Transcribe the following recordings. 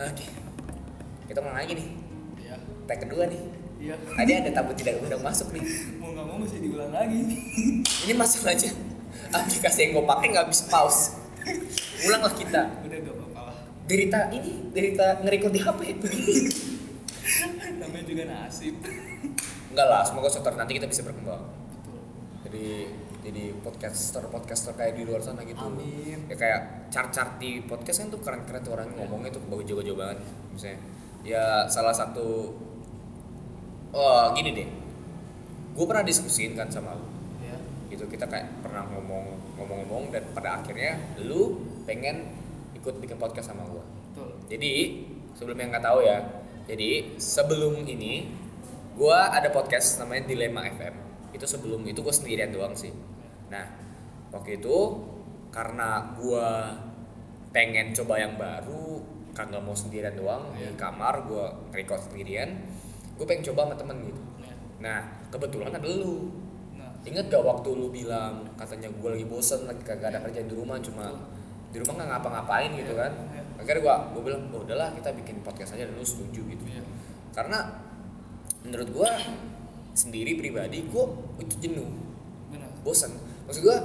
Oke. Kita mulai lagi nih. Iya. Tag kedua nih. Iya. Tadi ada tamu tidak undang masuk nih. Mau nggak mau mesti diulang lagi. Ini masalahnya aplikasi yang gue pakai nggak bisa pause. Ulanglah kita. Udah gak apa-apa lah. Derita ini, derita nge-record di HP itu. Namanya juga nasib. Enggak lah, semoga suatu nanti kita bisa berkembang. Betul. Jadi jadi podcaster podcaster kayak di luar sana gitu. Amin. Ya kayak chart-chart di podcast kan tuh keren-keren tuh orang ngomongnya tuh bagus jago-jago banget. Misalnya ya salah satu oh gini deh. Gue pernah diskusin kan sama lu Ya. gitu kita kayak pernah ngomong ngomong-ngomong dan pada akhirnya lu pengen ikut bikin podcast sama gua Betul. jadi sebelum yang nggak tahu ya jadi sebelum ini gua ada podcast namanya Dilema FM itu sebelum itu gua sendirian doang sih nah waktu itu karena gua pengen coba yang baru kagak mau sendirian doang di Iya. kamar gua record sendirian gue pengen coba sama temen gitu Ya. nah kebetulan ada lu Nah. Ingat gak waktu lu bilang katanya gue lagi bosen lagi kagak ada kerjaan di rumah cuma di rumah nggak ngapa-ngapain gitu kan? Iya. Akhirnya gua gue bilang oh, udahlah kita bikin podcast aja dan lu setuju gitu. Iya. Karena menurut gua sendiri pribadi gua itu jenuh, bosen. Maksud gua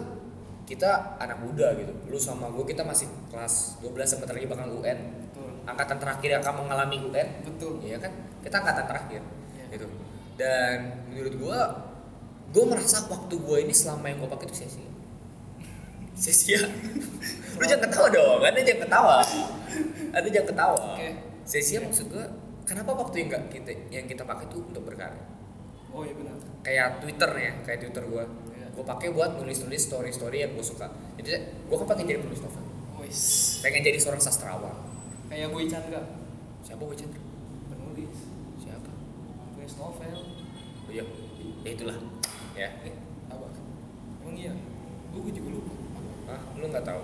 kita anak muda gitu. Lu sama gua kita masih kelas 12 sebentar lagi bakal UN. Betul. Angkatan terakhir yang akan mengalami UN. Betul. Iya kan? Kita angkatan terakhir. Iya. Gitu. Dan menurut gua gue merasa waktu gue ini selama yang gue pakai itu sia-sia sia-sia lu jangan ketawa dong ada jangan ketawa ada jangan ketawa Oke. sia-sia maksud gue kenapa waktu yang nggak kita yang kita pakai itu untuk berkarya Oh iya benar. kayak Twitter ya kayak Twitter gue. Gue pakai buat nulis-nulis story-story yang gue suka jadi gue kan pengen jadi penulis novel Wis. pengen jadi seorang sastrawan Kayak Boy Chandra. siapa gue Chandra Penulis. siapa Penulis novel. oh, iya ya itulah ya Eh, apa? Emang iya? Gue juga lupa. Hah? lu nggak tahu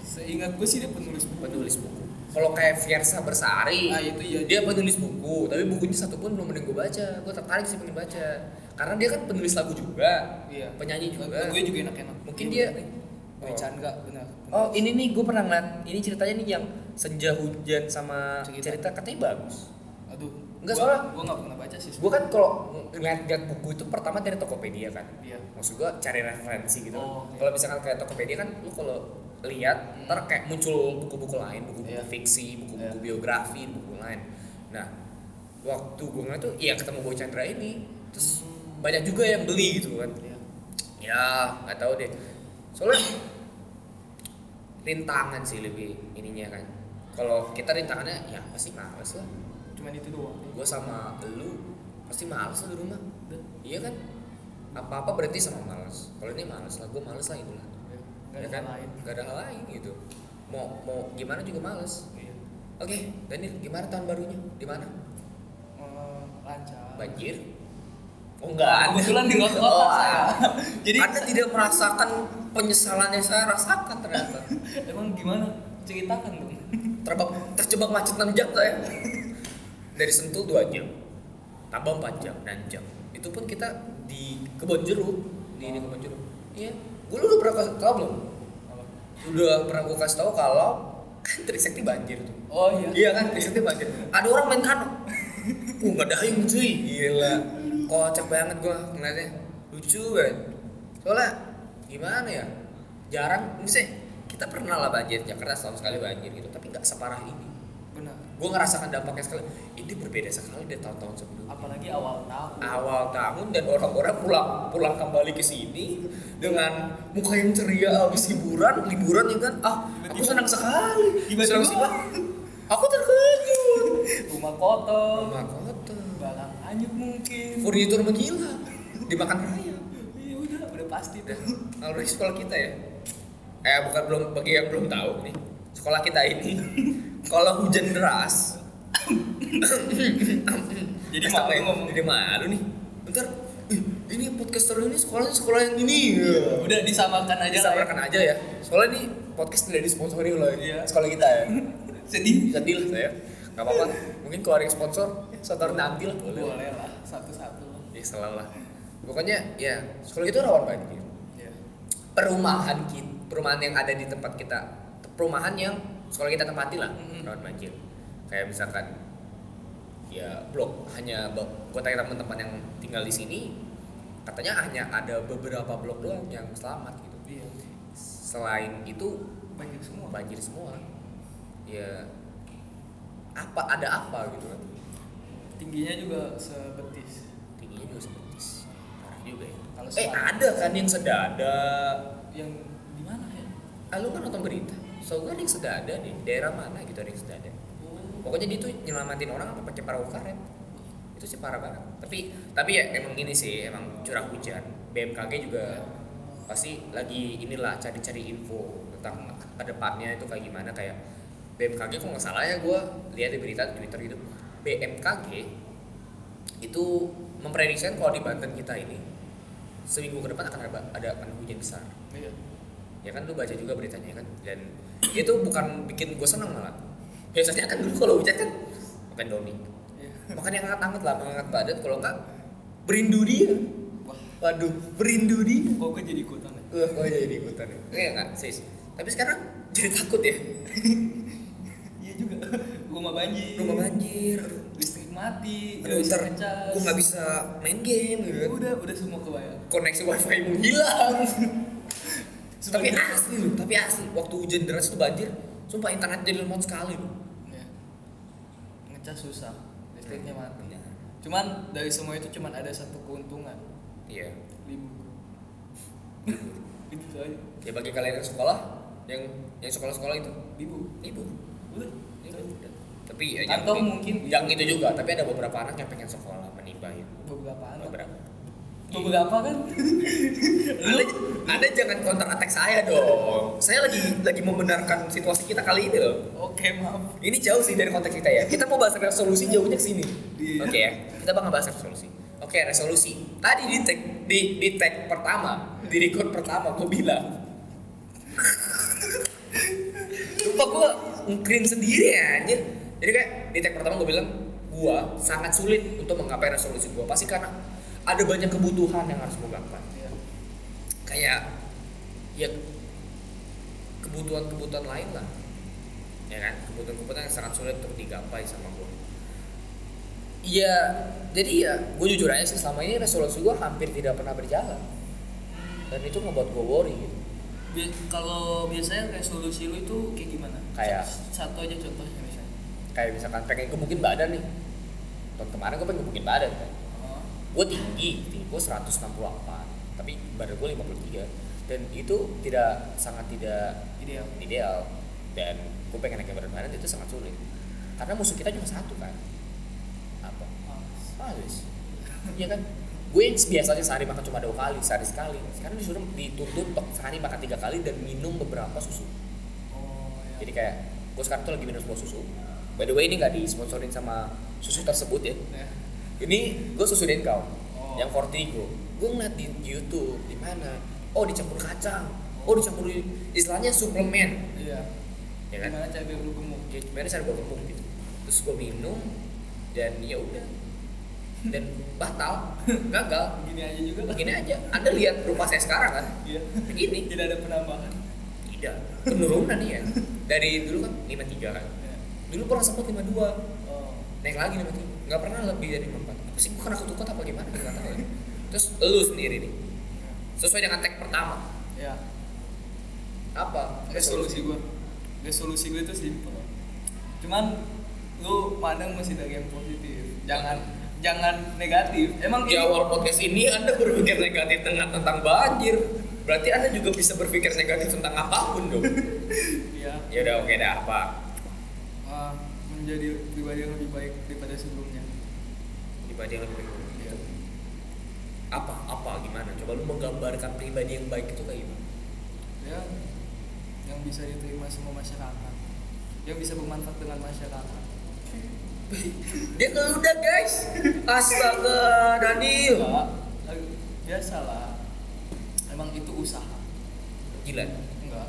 Seingat gue sih dia penulis buku. penulis buku. Kalau kayak Fiersa Bersari, Ah, itu iya. dia penulis buku, tapi bukunya satu pun belum mending gue baca. Gue tertarik sih pengen baca, karena dia kan penulis lagu juga, Iya. penyanyi juga. Gue juga enak-enak. Mungkin dia- Boy Oh. Chandra benar. Oh ini nih gue pernah ngeliat, ini ceritanya nih yang senja hujan sama Cerita. cerita, katanya bagus. Aduh. Enggak, gua- soalnya- Gua nggak pernah baca sih. Gue kan kalau ngeliat-ngeliat buku itu pertama dari Tokopedia kan, Iya. maksud gue cari referensi gitu. Oh, iya. Kalau misalkan kayak Tokopedia kan, lu kalau lihat Hmm. ntar kayak muncul buku-buku lain, buku-buku Iya. fiksi, buku-buku Iya. biografi, buku lain. Nah, waktu gue ngeliat tuh, iya ketemu Boy Chandra ini, terus Hmm. Banyak juga yang beli gitu kan. Iya. Ya, nggak tahu deh. Soalnya rintangan sih lebih ininya kan. Kalau kita rintangannya, ya pasti males lah. Cuman itu doang. Gue sama lu pasti males lah di rumah. Udah. Iya kan? Apa-apa berarti sama males. Kalau ini males lah, gue males lah itulah. Gak Ya ada kan? hal lain. Gak ada hal lain gitu. Mau mau gimana juga males. Iya. Oke, Daniel, gimana tahun barunya? Di mana? Eh, lancar. Banjir? Oh enggak, Kebetulan di kota Oh, saya. Jadi Anda tidak merasakan penyesalan yang saya rasakan ternyata. emang gimana? Ceritakan dong. Terbak, terjebak macet 6 jam saya. Dari Sentul 2 jam. Tambah 4 jam, 6 jam. Itu pun kita di kebun jeruk, di, di kebun jeruk. Iya. Gue udah pernah kasih tau belum? Udah pernah gue kasih tau kalau kan Trisakti banjir tuh. Oh iya. Iya kan, Trisakti banjir. Ada orang main kano. Uh, nggak dayung cuy. Gila. Kocak banget gua ngeliatnya. Lucu banget. Soalnya gimana ya? Jarang, misalnya kita pernah lah banjir Jakarta setahun sekali banjir gitu, tapi nggak separah ini. Benar. Gue ngerasakan dampaknya sekali. Ini berbeda sekali dari tahun-tahun sebelumnya. Apalagi awal tahun. Awal tahun dan orang-orang pulang pulang kembali ke sini dengan muka yang ceria habis liburan, liburan ya kan? Ah, aku senang sekali. Tiba-tiba-. Aku terkejut. Rumah kotor. Rumah kotor. Hanyut mungkin. Furnitur menggila. Dimakan raya. Iya udah, udah pasti Udah. tuh. Kalau dari sekolah kita ya. Eh bukan belum bagi yang belum tahu nih. Sekolah kita ini kalau hujan deras. Jadi malu ya? ngomong. Jadi malu nih. Bentar. Ini podcaster ini sekolahnya sekolah yang ini. Udah disamakan aja lah. ya. Disamarkan aja ya. Soalnya nih podcast tidak disponsori oleh Iya. sekolah kita ya. Sedih. Sedih lah saya. Gak apa-apa. Mungkin kalau yang sponsor, hari nanti lah. Boleh. Boleh lah, satu-satu. Ya selalu lah. Pokoknya ya sekolah itu rawan banjir. Iya. perumahan kita, perumahan yang ada di tempat kita, perumahan yang sekolah kita tempati lah Mm-mm. rawan banjir. kayak misalkan ya blok hanya gue tanya teman-teman yang tinggal di sini katanya hanya ada beberapa blok doang yang selamat gitu Iya. selain itu Banjir semua. banjir semua ya apa ada apa gitu kan. Tingginya juga sebetis. tingginya juga sebetis. Parah juga ya. Kalau eh ada kan yang sedada. Yang di mana ya? ah lu kan nonton berita. So gue ada yang sedada nih daerah mana gitu ada yang sedada. Pokoknya dia tuh nyelamatin orang apa pakai perahu karet. Itu sih parah banget. Tapi tapi ya emang ini sih emang curah hujan. BMKG juga pasti lagi inilah cari-cari info tentang ke depannya itu kayak gimana. Kayak BMKG kalau nggak salah ya gue lihat di berita di Twitter gitu BMKG itu memprediksikan kalau di Banten kita ini seminggu ke depan akan ada ada akan hujan besar Iya. ya kan lu baca juga beritanya kan dan itu bukan bikin gue seneng malah biasanya kan dulu kalau hujan kan makan doni Iya. makan yang hangat-hangat lah mengangkat badan kalau enggak berindu dia Wah, waduh berindu dia kok gue jadi ikutan ya? Wah, kok jadi ikutan ya? Iya enggak, sis. Tapi sekarang jadi takut ya. Rumah banjir. Rumah banjir. Listrik mati. Aduh, ntar gue nggak bisa main game gitu kan. Udah, udah semua kebayang. Koneksi wifi mu hilang. tapi asli loh, tapi asli. Waktu hujan deras itu banjir, sumpah internet jadi lemot sekali loh. Ya. Ngecas susah. Listriknya mati. Iya. Cuman dari semua itu cuman ada satu keuntungan. Iya. Libur. itu saja. Ya bagi kalian yang sekolah, yang yang sekolah-sekolah itu, Libur. libur. Udah. Tapi ya Atau yang, mungkin yang itu juga, tapi ada beberapa anak yang pengen sekolah menimba itu. beberapa anak. Beberapa. Beberapa kan? Anda, anda jangan counter attack saya dong. Saya lagi lagi membenarkan situasi kita kali ini loh. Oke, maaf. Ini jauh sih dari konteks kita ya. Kita mau bahas resolusi jauhnya ke sini. Iya. Oke ya. Kita bakal bahas resolusi. Oke, resolusi. Tadi di tag di di tag pertama, di record pertama gue bilang. Lupa gue ngkrin sendiri ya anjir. Jadi kayak di tag pertama gue bilang gue sangat sulit untuk menggapai resolusi gue. Pasti karena ada banyak kebutuhan yang harus gue gapai Iya. kayak ya kebutuhan-kebutuhan lain lah ya kan kebutuhan-kebutuhan yang sangat sulit untuk digapai sama gue Iya, jadi ya gue jujur aja sih selama ini resolusi gue hampir tidak pernah berjalan dan itu ngebuat gue worry gitu. Bi- kalau biasanya resolusi lu itu kayak gimana? Kayak- Sa- satu aja contohnya. Kayak misalkan pengen gebukin badan nih, tahun kemarin gue pengen gebukin badan kan, Oh. gue tinggi, tinggi gue 168, tapi badan gue 53 dan itu tidak sangat tidak Ideal. ideal. Dan gue pengen naik berat badan itu sangat sulit. Karena musuh kita cuma satu kan. Apa? Males. Iya kan? Gue yang biasanya sehari makan cuma dua kali sehari sekali. Sekarang disuruh dituntut untuk sehari makan tiga kali dan minum beberapa susu. Oh, ya. jadi kayak gue sekarang tuh lagi minum sebuah susu by the way ini nggak disponsorin sama susu tersebut ya Ya. ini gue susu Denkau Oh. yang Fortigo gue ngeliat di YouTube di mana oh dicampur kacang oh dicampur istilahnya suplemen Iya. ya kan Gimana cara biar lu gemuk? ya gimana cara gue gemuk gitu terus gue minum dan ya udah dan batal gagal Begini aja juga. begini aja anda lihat rumah saya sekarang kan Iya. begini Tidak ada penambahan. tidak penurunan nih ya dari dulu kan 53 kan. Dulu pernah sempat 52 Oh. naik lagi 53 nggak pernah lebih dari 54 apa sih gue kena kutukot apa gimana nggak tahu ya. terus lu sendiri nih sesuai dengan tag pertama Ya. apa Resolusi gua. Resolusi gua itu simpel. Cuman lu pandang masih dari yang positif. Jangan jangan negatif. Emang di awal podcast ini Anda berpikir negatif tentang tentang banjir. Berarti Anda juga bisa berpikir negatif tentang apa pun dong. Iya. ya udah oke dah apa? Menjadi pribadi yang lebih baik daripada sebelumnya. Pribadi yang lebih baik. Iya. Apa? Apa? Gimana? Coba lu menggambarkan pribadi yang baik itu kayak gimana? Ya, yang bisa diterima semua masyarakat, yang bisa bermanfaat dengan masyarakat. Dia udah guys. Astaga, Daniel. Biasalah. Emang itu usaha. Gila. Enggak.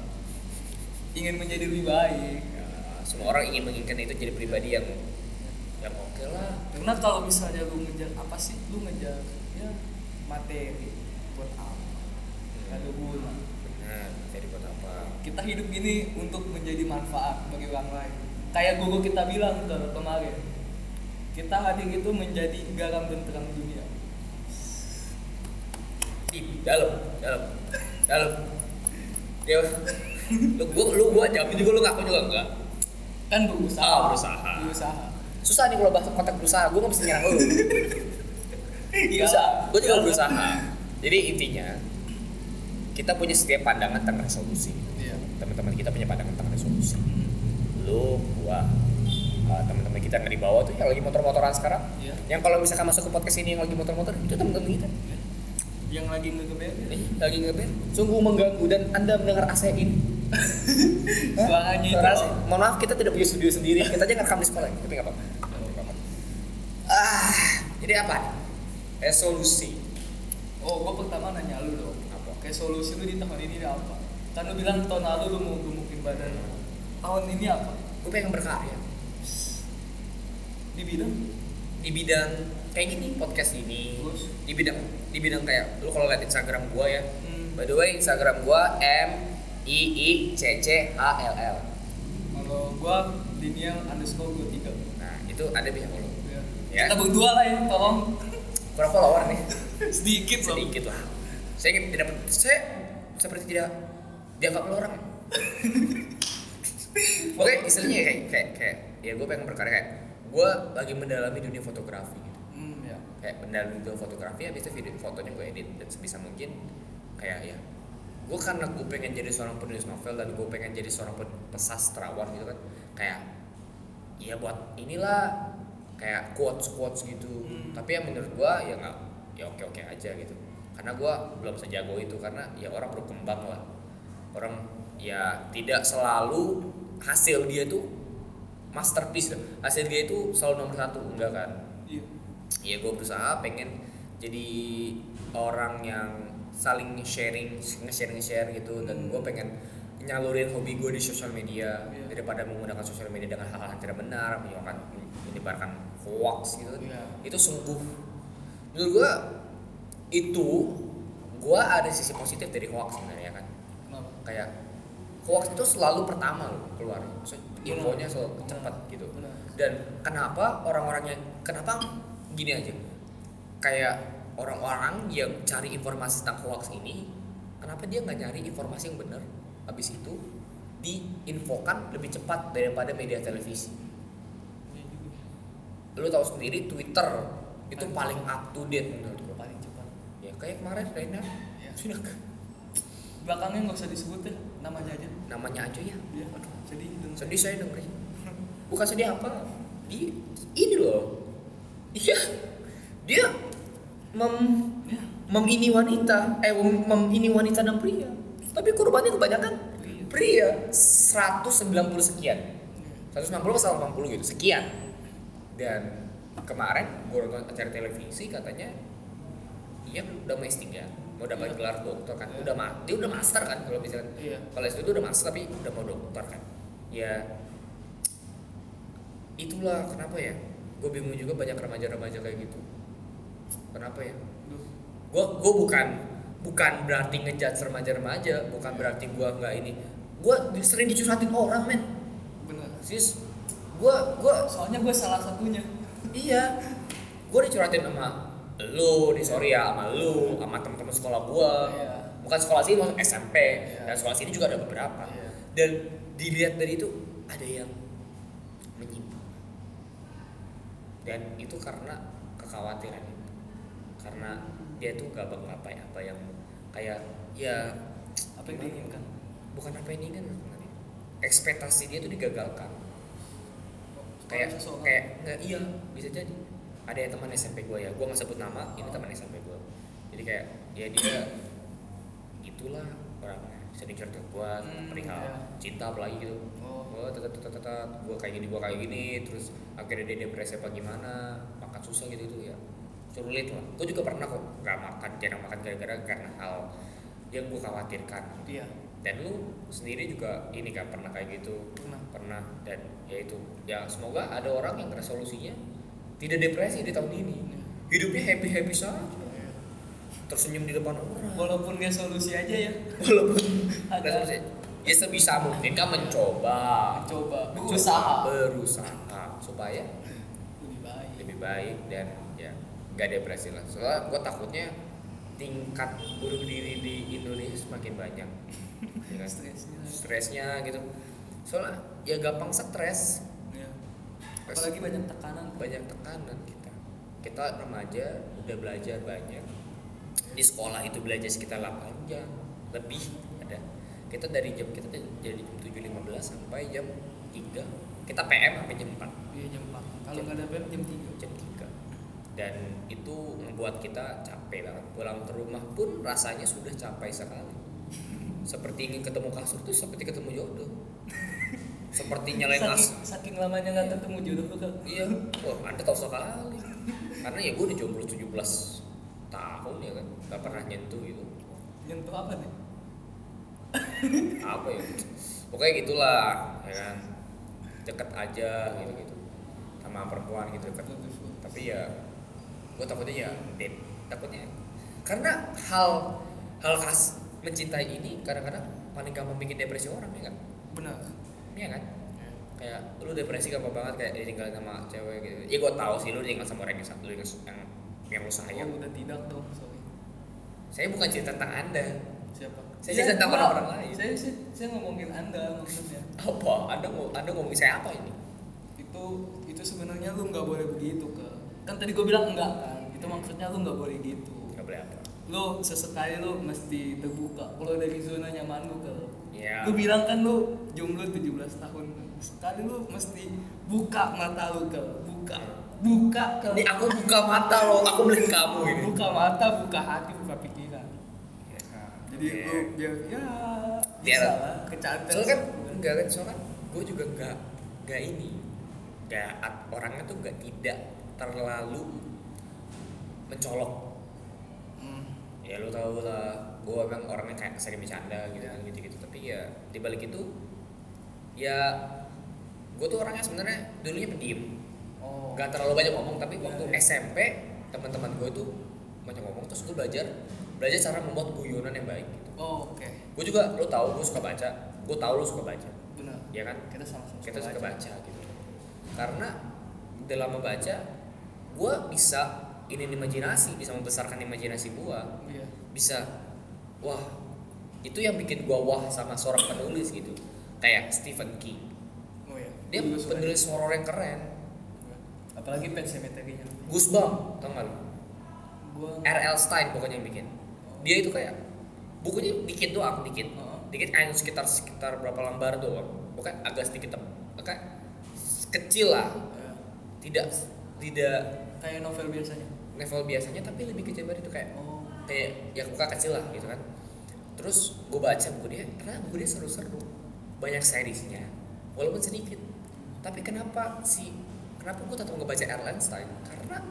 Ingin menjadi lebih baik. Semua orang ingin menginginkan itu jadi pribadi yang yang oke lah. Karena kalau misalnya lu ngejar apa sih? Lu ngejar ya materi buat apa? Gak ada guna. Benar. Jadi buat apa? Kita hidup gini untuk menjadi manfaat bagi orang lain. kayak guru kita bilang ke kemarin kita hadir itu menjadi garam dan terang dunia di dalam dalam dalam ya lu gua lu gua jawab juga lu ngaku juga enggak kan berusaha. Ah, berusaha. berusaha. Susah nih kalau bahas konteks berusaha. Gua nggak bisa nyerang lu. Iya. bisa gua juga Iyalah. berusaha. Jadi intinya kita punya setiap pandangan tentang resolusi. Iya. Teman-teman kita punya pandangan tentang resolusi. Lu gua uh, teman-teman kita yang di bawah tuh yang lagi motor-motoran sekarang. Iya. yang kalau misalkan masuk ke podcast ini yang lagi motor-motor itu teman-teman kita. Yang lagi ngegeber Nih, lagi ngeband sungguh mengganggu dan anda mendengar AC ini suaranya itu Suara mohon maaf kita tidak punya studio sendiri. Kita aja ngerekam di sekolah. Tapi nggak apa-apa ah jadi apa? Resolusi. Oh gua pertama nanya lu dong. Apa? resolusi lu di tahun ini apa? Kan lu bilang tahun lalu lu mau gemukin badan tahun ini apa? Gue pengen berkarya. Di bidang? Di bidang kayak gini podcast ini. Terus? di bidang di bidang kayak lu kalau lihat Instagram gua ya. Hmm, by the way Instagram gua M I I C C H L L. Kalau gua lineal underscore dua tiga. Nah itu ada bisa follow ya. Ya. kita berdua lah ya tolong. Kurang follower nih. Sedikit loh sedikit lah. Saya ingin tidak saya seperti tidak dianggap oleh orang. Oke istilahnya kayak kayak kayak ya gue pengen berkarya kayak gue lagi mendalami dunia fotografi. Gitu. hmm, ya. Kayak mendalami dunia fotografi habis itu video fotonya gue edit dan sebisa mungkin kayak ya gue karena gue pengen jadi seorang penulis novel dan gue pengen jadi seorang pesastrawan gitu kan kayak ya buat inilah kayak quotes quotes gitu. Hmm. tapi yang menurut gue ya nggak ya oke oke aja gitu. Karena gue belum sejago itu karena ya orang berkembang lah. Orang ya tidak selalu hasil dia tuh masterpiece hasil dia itu selalu nomor satu enggak kan? Iya. Ya gue berusaha pengen jadi orang yang saling sharing nge-share nge-share gitu. Dan gue pengen nyalurin hobi gue di sosial media Iya. daripada menggunakan sosial media dengan hal-hal yang tidak benar menyebarkan menyebarkan hoax gitu. Iya. itu sungguh. Menurut gue itu gue ada sisi positif dari hoax sebenarnya kan. Kenapa? Kayak hoax itu selalu pertama loh keluar. Maksud, Benar. infonya selalu cepat gitu. Dan kenapa orang-orang yang kenapa gini aja? Kayak orang-orang yang cari informasi tentang hoax ini kenapa dia nggak nyari informasi yang benar? Habis itu diinfokan lebih cepat daripada media televisi. Lu tahu sendiri Twitter itu Paling paling up to date menurut gua. Paling cepat. Ya kayak kemarin Rena Iya. sudah belakangnya nggak usah disebut ya namanya aja. Namanya aja ya? Iya. sedih. Dan sedih saya dengerin. Bukan sedih apa di ini loh iya dia mem ya mem ini wanita eh mem, mem ini wanita dan pria. Tapi korbannya kebanyakan pria. 190 sekian. 160 atau 80 gitu sekian. Dan kemarin gue nonton acara televisi katanya iya udah mau S3 mau dapat Iya. gelar dokter kan? Iya. udah ma dia udah master kan kalau misalnya. Iya. kalau S2 itu udah master tapi udah mau dokter kan? Ya itulah kenapa ya gue bingung juga banyak remaja-remaja kayak gitu kenapa ya? Gue gue bukan bukan berarti ngejudge remaja-remaja bukan berarti gue nggak ini. Gue sering dicurhatin orang men. Bener. Sis gue gue soalnya gue salah satunya. Iya. Gue dicurhatin sama lu nih sorry ya sama lu sama teman-teman sekolah gue Iya. bukan sekolah sini maksud SMP Iya. dan sekolah sini juga ada beberapa. Iya. dan dilihat dari itu ada yang menyimpang. Dan itu karena kekhawatiran karena dia tuh gak menggapai apa yang kayak ya apa yang diinginkan? bukan apa yang diinginkan sebenarnya. Ekspektasi dia tuh digagalkan. Kayak kayak nggak iya bisa jadi. Ada yang teman SMP gue ya gue nggak sebut nama ini teman SMP gue jadi kayak ya dia itulah orangnya. Sering cerita gue Hmm, perihal iya. cinta apalagi gitu. Oh. gue tetet tetet tetet gue kayak gini gue kayak gini terus akhirnya dia depresi apa gimana makan susah gitu itu ya sulit lah gue juga pernah kok nggak makan jarang makan gara-gara karena hal yang gue khawatirkan. Iya. Dan lu sendiri juga ini kan pernah kayak gitu? Pernah. Pernah. Dan ya itu ya semoga ada orang yang resolusinya tidak depresi di tahun ini. Hidupnya happy happy saja tersenyum di depan orang. Walaupun gak solusi aja ya. Walaupun Ada. resolusi ya sebisa mungkin kan mencoba. Coba berusaha. Berusaha supaya lebih baik. lebih baik dan nggak depresi lah. Soalnya gue takutnya tingkat bunuh diri di Indonesia semakin banyak. Ya stresnya. Stresnya gitu. Soalnya ya gampang stres. Ya. apalagi banyak tekanan. banyak tekanan kita. Kita remaja udah belajar banyak. Di sekolah itu belajar sekitar 8 jam. Lebih ada. Kita dari jam kita dari jam 7.15 sampai jam 3 kita PM sampai jam 4 iya jam 4 kalau nggak ada PM jam 3 jam 3 dan itu membuat kita capek banget. Pulang ke rumah pun rasanya sudah capek sekali. Seperti ingin ketemu kasur tuh seperti ketemu jodoh. Seperti nyalain saking, as saking lamanya nggak ketemu jodoh tuh kan iya. Wah anda tahu sekali. Karena ya gue udah jomblo 17 tahun ya kan gak pernah nyentuh gitu. Nyentuh apa nih? Apa ya? Pokoknya gitulah ya kan. Deket aja gitu gitu sama perempuan gitu deket. Tapi ya gue takutnya ya dead takutnya. Karena hal hal khas mencintai ini kadang-kadang paling gampang bikin depresi orang ya kan benar. Iya kan? Kayak lu depresi gampang banget kayak ditinggal sama cewek gitu. Ya gue tahu sih lu ditinggal sama orang yang satu yang yang, yang lu sayang. Oh udah tidak dong sorry. Saya bukan cerita tentang anda. Siapa? Saya Ya, cerita tentang orang-orang lain. saya, saya saya ngomongin anda maksudnya. Apa? Anda anda ngomongin saya apa ini? Itu itu sebenarnya lu nggak boleh begitu ke kan tadi gue bilang enggak kan? Itu maksudnya lu nggak boleh gitu. Nggak boleh apa? Lu sesekali lu mesti terbuka. Kalau dari zona nyaman lu ke ya lu bilang kan lu jomblo 17 tahun. Sekali lu mesti buka mata lu ke buka. Buka ke ini aku buka mata loh aku melihat kamu ini. Buka mata buka hati buka pikiran. Jadi Oke. lu biar ya Biar- bisa lah kecantikan soalnya kan enggak kan soalnya kan gue juga enggak enggak ini. Enggak orangnya tuh enggak tidak terlalu mencolok. Hmm. ya lu tau lah gue emang orangnya kayak sering bercanda gitu kan gitu gitu tapi ya di balik itu ya gue tuh orangnya sebenarnya dulunya pendiam. Oh. Nggak terlalu banyak ngomong tapi waktu iya. SMP teman-teman gue tuh banyak ngomong terus gue belajar belajar cara membuat guyonan yang baik gitu. oh oke. Gue juga lo tau gue suka baca. Gue tau lo suka baca. Benar. Ya kan? Kita sama-sama kita suka baca. gitu. Karena dalam membaca gue bisa ini imajinasi bisa membesarkan imajinasi gue iya. Bisa wah itu yang bikin gue wah sama seorang penulis gitu. Kayak Stephen King. Oh iya. Dia suka. penulis horor yang keren. Apalagi Pet Cemetery-nya Goosebumps tau gak lo gua R.L. Stein pokoknya yang bikin. Dia itu kayak bukunya dikit doang dikit. Oh. dikit hanya sekitar sekitar berapa lembar doang. Bukan agak sedikit tem- bukan kecil lah. Ya, tidak tidak kayak novel biasanya? Level biasanya tapi lebih kecil dari itu kayak oh. kayak ya buka kecil lah gitu kan. Terus gue baca buku dia karena buku dia seru-seru. Banyak seriesnya walaupun sedikit. Tapi kenapa sih kenapa gue tetap ngebaca Erland Stein karena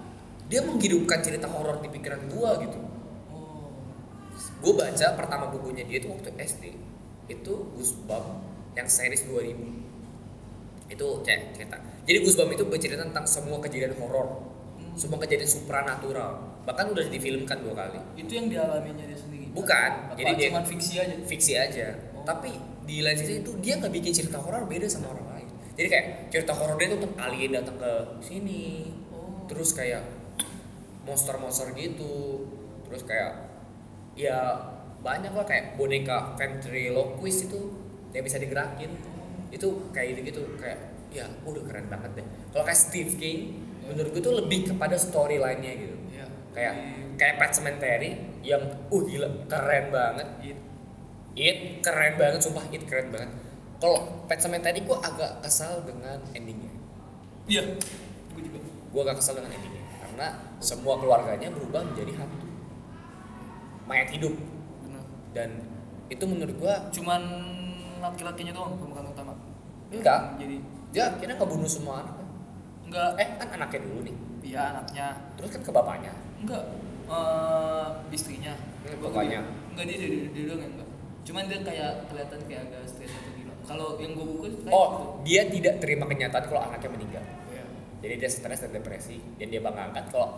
dia menghidupkan cerita horor di pikiran gue gitu. Oh. Gue baca pertama bukunya dia itu waktu SD itu Goosebumps yang series 2000 itu cerita. Jadi Goosebumps itu bercerita tentang semua kejadian horor Semua kejadian supranatural. Bahkan udah difilmkan dua kali. Itu yang dialaminya dia sendiri? Bukan, Apa jadi dia- cuma fiksi aja? fiksi aja. Oh. tapi di lain sisi itu dia nggak bikin cerita horor beda sama orang lain. Jadi kayak cerita horor dia tuh alien datang ke sini. Oh. Terus kayak monster-monster gitu. Terus kayak ya banyak lah kayak boneka ventriloquist itu yang bisa digerakin. Itu kayak gitu gitu kayak ya udah keren banget deh. Kalau kayak Steve King menurut gue tuh lebih kepada storyline-nya gitu. Iya. kayak kayak Pet Cemetery yang uh gila keren banget. It. It keren banget sumpah It keren banget. Kalau Pet Cemetery gue agak kesal dengan endingnya. Iya gue juga. Gue agak kesal dengan endingnya. Karena semua keluarganya berubah menjadi hantu. Mayat hidup. Benar. Dan itu menurut gue cuman laki-lakinya doang pemeran utama. Enggak. jadi dia akhirnya ngebunuh semua anak enggak. Eh kan anaknya dulu nih. Iya anaknya. Terus kan ke bapaknya? Enggak. Eh istrinya. Hmm, bapaknya. enggak dia dia, dia, dia doang enggak. Cuman dia kayak kelihatan kayak agak stres atau gila. Kalau yang gue buku kayak oh gitu. dia tidak terima kenyataan kalau anaknya meninggal. Iya. jadi dia stres dan depresi dan dia bangga angkat kalau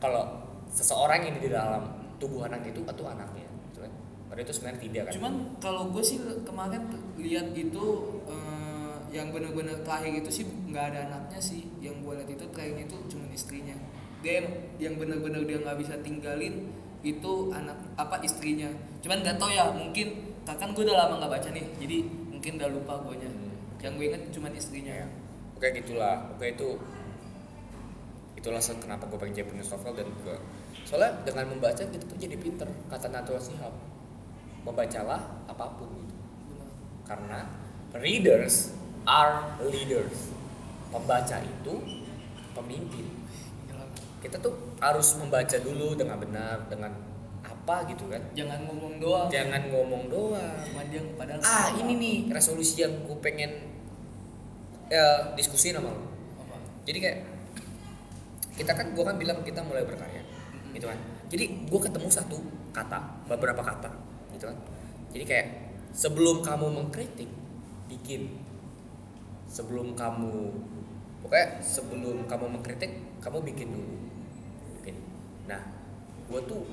kalau seseorang yang di dalam tubuh anak itu itu anaknya gitu kan. Padahal itu sebenarnya tidak kan? Cuman kalau gue sih kemarin lihat itu eh, yang benar-benar terakhir itu sih nggak ada anaknya sih. Yang gue lihat itu terakhir itu cuma istrinya. Dia yang, yang benar-benar dia nggak bisa tinggalin itu anak apa istrinya. Cuman nggak tahu ya mungkin kan gue udah lama nggak baca nih jadi mungkin udah lupa gue nya Hmm. yang gue inget cuma istrinya ya. Oke gitulah. Oke itu itulah kenapa gue pengen Japanese novel dan gue soalnya dengan membaca kita tuh jadi pinter. Kata Natura Shihab membacalah apa pun gitu. Karena readers are leaders. Pembaca itu pemimpin. Kita tuh harus membaca dulu dengan benar dengan apa gitu kan. Jangan ngomong doang. Jangan ngomong doang. Dia padahal ah ini nih resolusi yang gue pengen ya, diskusi sama lo apa? Jadi kayak kita kan gue kan bilang kita mulai berkarya gitu kan. Jadi gue ketemu satu kata beberapa kata gitu kan. Jadi kayak sebelum kamu mengkritik bikin sebelum kamu pokoknya sebelum kamu mengkritik kamu bikin dulu. Bikin. Nah gue tuh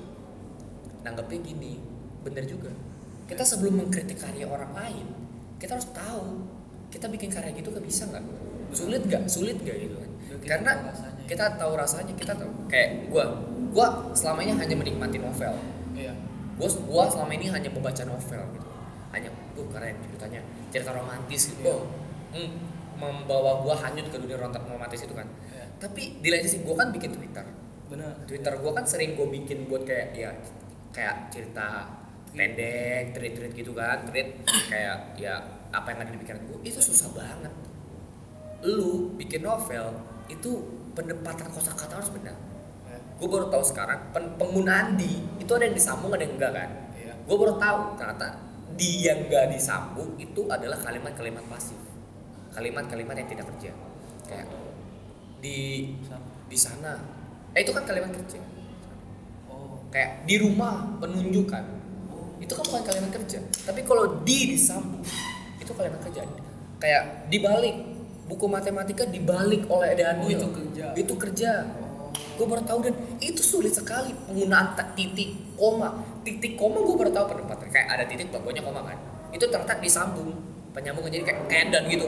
nanggepnya gini bener juga. Kita sebelum mengkritik karya orang lain kita harus tahu kita bikin karya gitu gak bisa nggak? Sulit gak sulit gak gitu kan? Kita karena tahu rasanya. kita tahu rasanya kita tahu. Kayak gua gua selama ini hanya menikmati novel. Iya. Gua gua selama ini hanya membaca novel gitu. Hanya tuh keren ceritanya. Cerita romantis gitu. Iya. oh, membawa gua hanyut ke dunia rontak romantis itu kan. Iya. Tapi di lain sisi gua kan bikin twitter. Benar. Twitter gua kan sering gua bikin buat kayak ya kayak cerita pendek tweet-tweet gitu kan tweet kayak ya apa yang ada di pikiran gua. Itu susah banget. Lu bikin novel itu penempatan kosakata harus benar. Iya. gue baru tahu sekarang pen- penggunaan di itu ada yang disambung ada yang enggak kan? Iya. Gue baru tahu ternyata di yang enggak disambung itu adalah kalimat-kalimat pasif kalimat-kalimat yang tidak kerja. Kayak di di sana. Eh itu kan kalimat kerja. Oh. Kayak di rumah penunjukan oh. Itu kan bukan kalimat kerja. Tapi kalau di disambung itu kalimat kerja. Kayak dibalik. Buku matematika dibalik oleh Daniel Oh, itu kerja. itu kerja. Oh. Gue baru tahu dan itu sulit sekali penggunaan titik koma. Titik koma gue baru tahu penempatan. Kayak ada titik pokoknya koma kan. Itu ternyata disambung penyambungan. Jadi kayak kayak dan gitu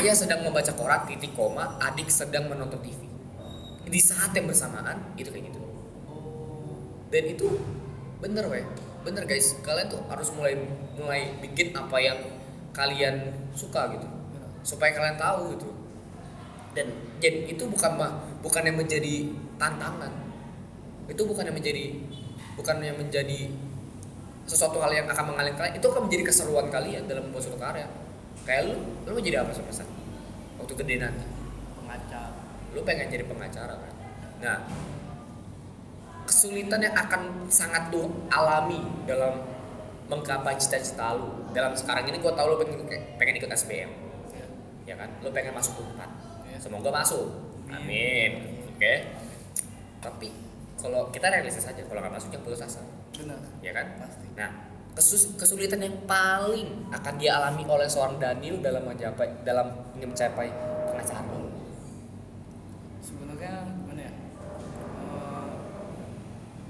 ayah sedang membaca koran titik koma adik sedang menonton TV di saat yang bersamaan itu kayak gitu. Dan itu bener weh. Bener guys. Kalian tuh harus mulai mulai bikin apa yang kalian suka gitu. Supaya kalian tahu gitu. Dan jadi itu bukan mah bukan yang menjadi tantangan. Itu bukan yang menjadi bukan yang menjadi sesuatu hal yang akan mengalihkan kalian itu akan menjadi keseruan kalian dalam membuat suatu karya kayak lu lu mau jadi apa semasa waktu gede nanti? Pengacara. Lu pengen jadi pengacara kan? Nah kesulitan yang akan sangat lu alami dalam menggapai cita-cita lu dalam sekarang ini gua tahu lu pengen pengen ikut SBM ya ya kan? Lu pengen masuk unpad. Ya. semoga masuk. Amin. Oke? Tapi kalau kita realistis aja kalau nggak masuk yang putus asa. Benar. Ya kan? Pasti. Nah kesulitan yang paling akan dia alami oleh seorang Daniel dalam mencapai dalam ingin mencapai pengacara sebenarnya gimana ya? Eh,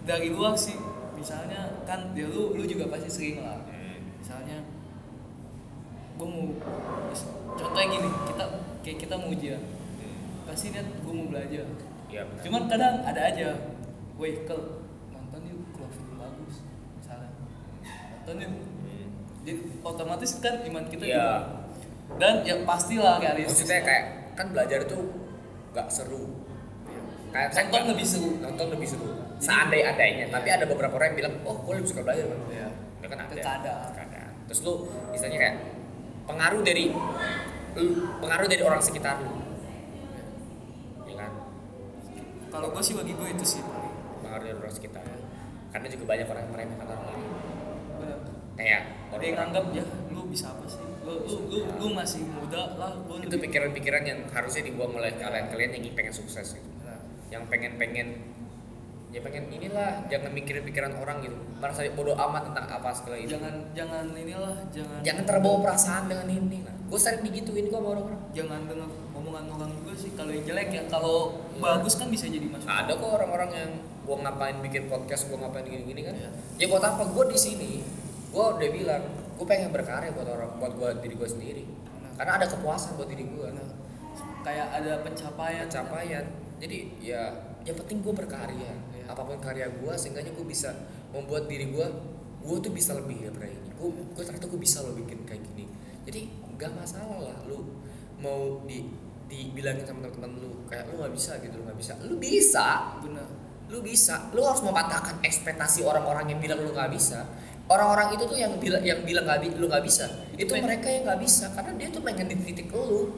dari luar sih misalnya kan ya lu lu juga pasti sering lah. Misalnya gue mau contohnya gini kita kayak kita mau ujian. Pasti lihat gue mau belajar. Iya benar. cuman kadang ada aja woi kel nonton yuk kalau film bagus misalnya yuk Hmm. jadi otomatis kan iman kita Iya. juga dan ya pastilah realistis maksudnya kayak kan belajar tuh nggak seru. Kayak kan nonton lebih seru. Nonton lebih seru. Seandai-andainya. Iya. tapi ada beberapa orang yang bilang oh gue lebih suka belajar kan Iya. ya kan ada. Terus lu istilahnya kayak pengaruh dari pengaruh dari orang sekitar lu. Ya kan? Kalau gue sih bagi gue itu sih pengaruh dari orang sekitar. Karena juga banyak orang yang meremehkan orang kayak dia orang-orang nganggap ya lu bisa apa sih? Lu lu lu, lu masih muda lah gue itu pikiran-pikiran yang harusnya dibuang oleh kalian-kalian yang pengen sukses gitu. Yang pengen-pengen ya pengen inilah jangan mikirin pikiran orang gitu. Merasa bodoh amat tentang apa segala itu. Jangan jangan inilah jangan jangan terbawa perasaan dengan ini lah. Gue sering digituin kok sama orang-orang. Jangan dengar ngomong omongan orang juga sih kalau yang jelek ya kalau Iya. bagus kan bisa jadi masukan ada kok orang-orang yang gua ngapain bikin podcast gua ngapain gini-gini kan. Iya. ya buat apa? Gua di sini gua udah bilang gua pengen berkarya buat orang buat gua diri gua sendiri. Nah. karena ada kepuasan buat diri Nah, kayak ada pencapaian. Pencapaian. Jadi ya yang penting gue berkarya. Iya. apa pun karya gue seenggaknya gue bisa membuat diri gue gue tuh bisa lebih daripada ini gue gue ternyata gue bisa lo bikin kayak gini. Jadi nggak masalah lah lu mau di dibilangin sama teman-teman lu kayak lu nggak bisa gitu lu nggak bisa. Lu bisa. Benar. Lu bisa. Lu harus mematahkan ekspektasi orang-orang yang bilang lu nggak bisa orang-orang itu tuh yang bilang yang bilang bi- lu nggak bisa. Itu Men- mereka yang nggak bisa karena dia tuh pengen di titik lu.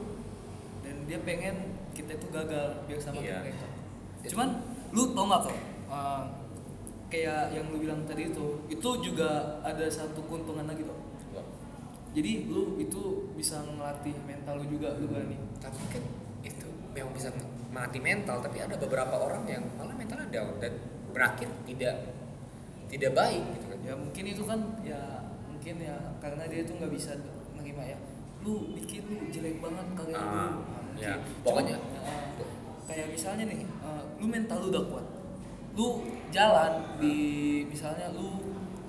Dan dia pengen kita itu gagal biar sama Iya. kayak mereka cuman lu tau nggak kok uh, kayak yang lu bilang tadi itu itu juga ada satu keuntungan lagi tuh jadi lu itu bisa ngelatih mental lu juga lu berani. Tapi kan itu memang bisa mati mental tapi ada beberapa orang yang malah mentalnya down dan berakhir tidak tidak baik gitu ya mungkin itu kan ya mungkin ya karena dia itu nggak bisa menerima ya lu bikin lu jelek banget karya lu. Ah, Nah, ya, pokoknya- uh, kayak misalnya nih uh, lu mental lu udah kuat lu jalan di misalnya lu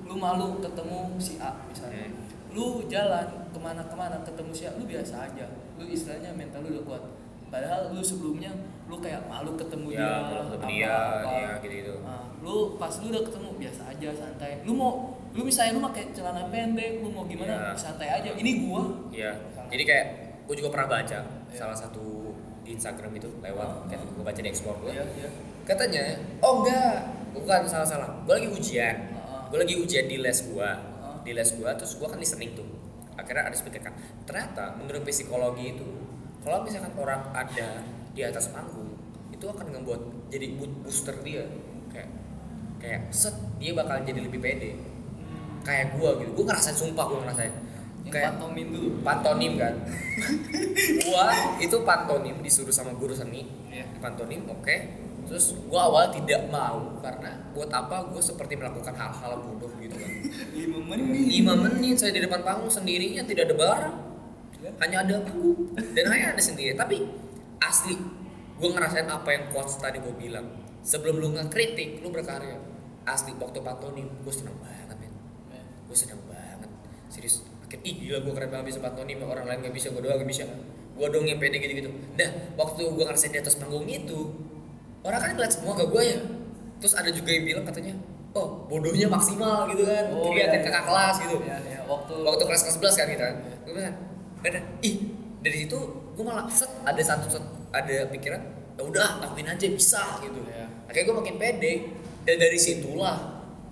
lu malu ketemu si A misalnya. Hmm. lu jalan ke mana-kemana ketemu si A lu biasa aja lu istilahnya mental lu udah kuat. Padahal lu sebelumnya lu kayak malu ketemu ya dia ketemu dia apa. ya gitu gitu Nah, lu pas lu udah ketemu biasa aja santai. Lu mau lu misalnya lu pakai celana pendek, lu mau gimana Iya. santai aja. Ini gua ya jadi kayak gue juga pernah baca Iya. salah satu di Instagram itu lewat Ah. kan gue baca di explore gue Iya, iya. katanya oh enggak bukan salah salah gue lagi ujian Ah. gue lagi ujian di les gue Ah. di les gue terus gue kan listening tuh akhirnya ada speaker kan ternyata menurut psikologi itu kalau misalkan orang ada di atas panggung itu akan ngebuat jadi booster dia. Kayak kayak set dia bakal jadi lebih pede. Kayak gue gitu. Gue ngerasain sumpah gue ngerasain. Yang kayak pantomin dulu. pantonim kan? Gua itu pantonim disuruh sama guru seni. Iya. pantonim oke. Terus gua awal tidak mau karena buat apa gua seperti melakukan hal-hal bodoh gitu kan? 5 menit. lima menit saya di depan panggung sendirinya tidak ada barang. Ya. hanya ada panggung. Dan hanya ada sendiri tapi asli gua ngerasain apa yang coach tadi gua bilang. Sebelum lu ngekritik lu berkarya. Asli waktu pantonim gua seneng banget men. Ya. gue seneng banget. Serius makin ih gila gue keren banget bisa pantonim orang lain gak bisa gue doang gak bisa. Gue dong yang pede gitu gitu dah waktu gue ngerasain di atas panggung itu orang kan ngeliat semua ke gue ya. Terus ada juga yang bilang katanya oh bodohnya maksimal gitu kan. Oh, iya, kakak iya. kelas gitu. Ya, ya. Waktu waktu kelas kelas 11 kan kita. Gue bilang ih dari situ gue malah set ada satu set, ada pikiran ya udah lakuin aja bisa gitu Iya. akhirnya gue makin pede dan dari situlah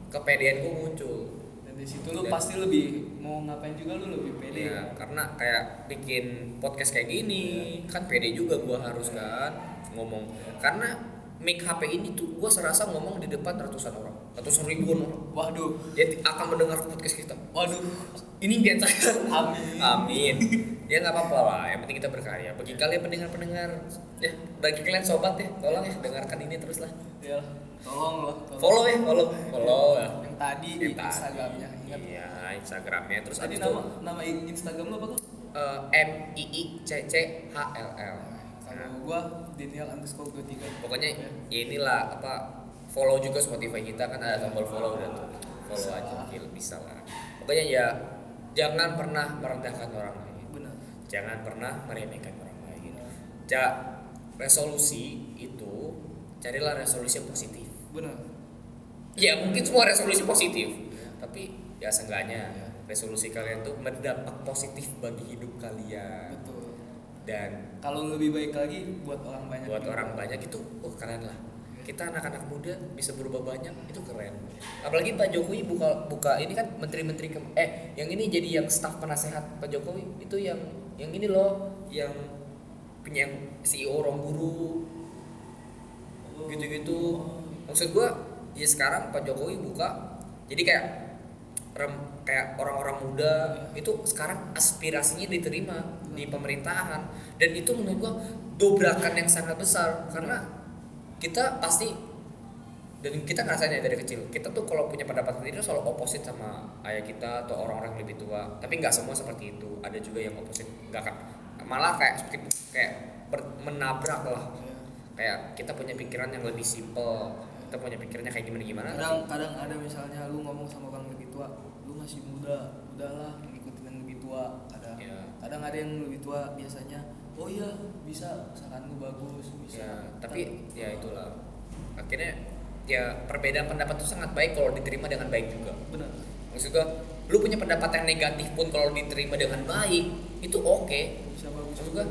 kepedean gue muncul dan di situ lu Dan- pasti lebih mau ngapain juga lu lebih pede. Iya, karena kayak bikin podcast kayak gini kan pede juga gua harus kan ngomong. Karena mic HP ini tuh gua serasa ngomong di depan ratusan orang, ratusan ribuan orang. Waduh. Dia akan mendengar podcast kita. Waduh. Ini impian saya. Amin. Amin. Ya nggak apa-apa lah, yang penting kita berkarya. Bagi kalian pendengar-pendengar, ya bagi kalian sobat ya, tolong ya dengarkan ini terus lah. Ya, tolong lah. Tolong. Follow ya, follow, follow ya. Yang tadi di Yang. Instagramnya. Ingat. Iya, Instagramnya terus Tadi nama itu nama Instagram lu apa tuh? eh, M I I C C H L L. Gua Daniel underscore 23 Pokoknya Ya. ya inilah apa follow juga Spotify kita kan ada tombol follow udah tuh. Follow Bisa. aja Gil, bisa lah. Pokoknya ya jangan pernah merendahkan orang lain. benar Jangan pernah meremehkan orang lain. Ja, resolusi itu carilah resolusi yang positif. benar Ya mungkin semua resolusi positif, tapi ya seenggaknya Ya. resolusi kalian tuh berdampak positif bagi hidup kalian betul dan kalau lebih baik lagi buat orang banyak buat juga. orang banyak itu oh keren lah kita anak-anak muda bisa berubah banyak itu keren apalagi Pak Jokowi buka buka ini kan menteri-menteri ke- eh yang ini jadi yang staf penasehat Pak Jokowi itu yang yang ini loh yang punya yang CEO Oh. gitu-gitu maksud gua ya sekarang Pak Jokowi buka jadi kayak rem- kayak orang-orang muda itu sekarang aspirasinya diterima di pemerintahan. Dan itu menurut gua dobrakan yang sangat besar karena kita pasti dan kita ngerasain ya dari kecil kita tuh kalau punya pendapat sendiri selalu oposit sama ayah kita atau orang-orang yang lebih tua. Tapi nggak semua seperti itu ada juga yang oposit nggak kan malah kayak seperti kayak ber- menabrak lah. Ya. kayak kita punya pikiran yang lebih simple kita punya pikirannya kayak gimana gimana? Kadang kadang ada misalnya lu ngomong sama orang lebih tua lu masih muda udahlah ngikutin yang lebih tua kadang Iya. kadang ada yang lebih tua biasanya oh iya bisa saran lu bagus bisa. Ya tapi ya itulah. Akhirnya ya perbedaan pendapat itu sangat baik kalau diterima dengan baik juga. Benar. Maksud gua lu punya pendapat yang negatif pun kalau diterima dengan baik itu oke. Bisa bagus gua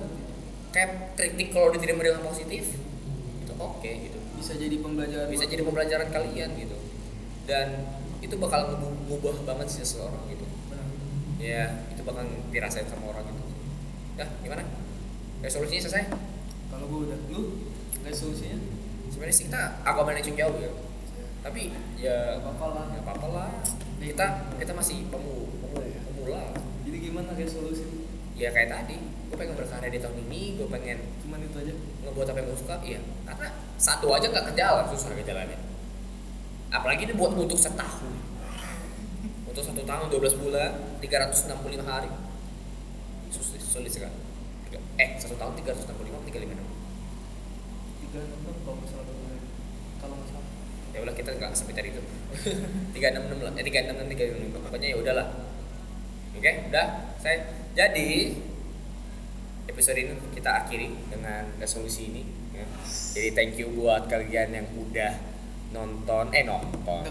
kayak kritik kalau diterima dengan positif itu oke gitu bisa jadi pembelajaran bisa jadi pembelajaran kalian gitu. Dan itu bakal ngubah banget sih seseorang gitu. Benar. Ya itu bakal dirasain sama orang gitu. Ya gimana? Resolusinya selesai? Kalau gua udah lu? Resolusinya sebenarnya sih kita agak manajemen jauh ya. Tapi ya apa-apa lah. nggak apa-apa lah. Kita kita masih pemu, pemu, pemula. Jadi gimana resolusi lu? Ya kayak tadi gue pengen berkarya di tahun ini gue pengen cuman itu aja. ngebuat apa yang gue suka iya. Karena satu aja nggak kejalan susah kejalannya apalagi ini buat untuk setahun. Untuk satu tahun 12 bulan 365 hari. Sulit, sulit sekali. Eh satu tahun 365 356 tiga enam. enam kalau lagi. kalau nggak salah. Ya udah kita nggak sebentar itu. 366 lah eh 366 366 pokoknya ya udahlah. Oke udah saya jadi episode ini kita akhiri dengan resolusi ini ya. jadi thank you buat kalian yang udah nonton eh nonton.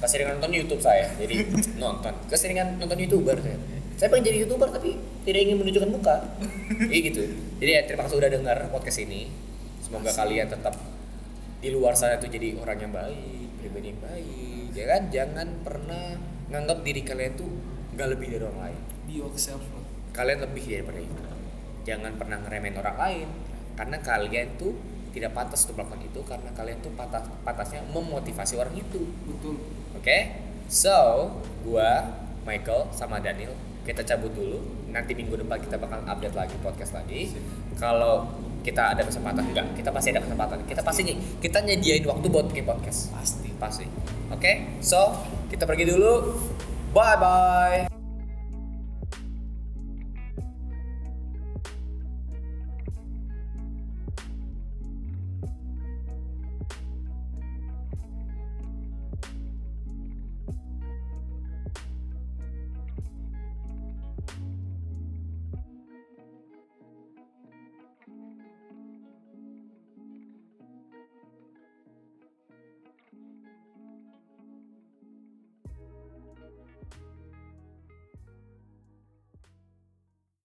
Keseringan nonton YouTube saya. Jadi nonton. Keseringan nonton youtuber saya. Saya pengen jadi youtuber tapi tidak ingin menunjukkan muka. Jadi gitu. Jadi ya terima kasih udah dengar podcast ini. Semoga kalian tetap di luar sana tuh jadi orang yang baik pribadi yang baik ya kan? Jangan pernah nganggap diri kalian tuh nggak lebih dari orang lain. Be yourself kalian lebih daripada itu. Jangan pernah ngeremehin orang lain. Karena kalian tuh tidak pantas untuk melakukan itu karena kalian tuh pantas pantasnya memotivasi orang itu. Betul. Oke? So gua Michael sama Daniel kita cabut dulu. Nanti minggu depan kita bakal update lagi podcast lagi. Kalau kita ada kesempatan enggak. Kita pasti ada kesempatan. Kita pasti ny- kita nyediain waktu buat bikin podcast. Pasti. Pasti. Oke? So kita pergi dulu. Bye bye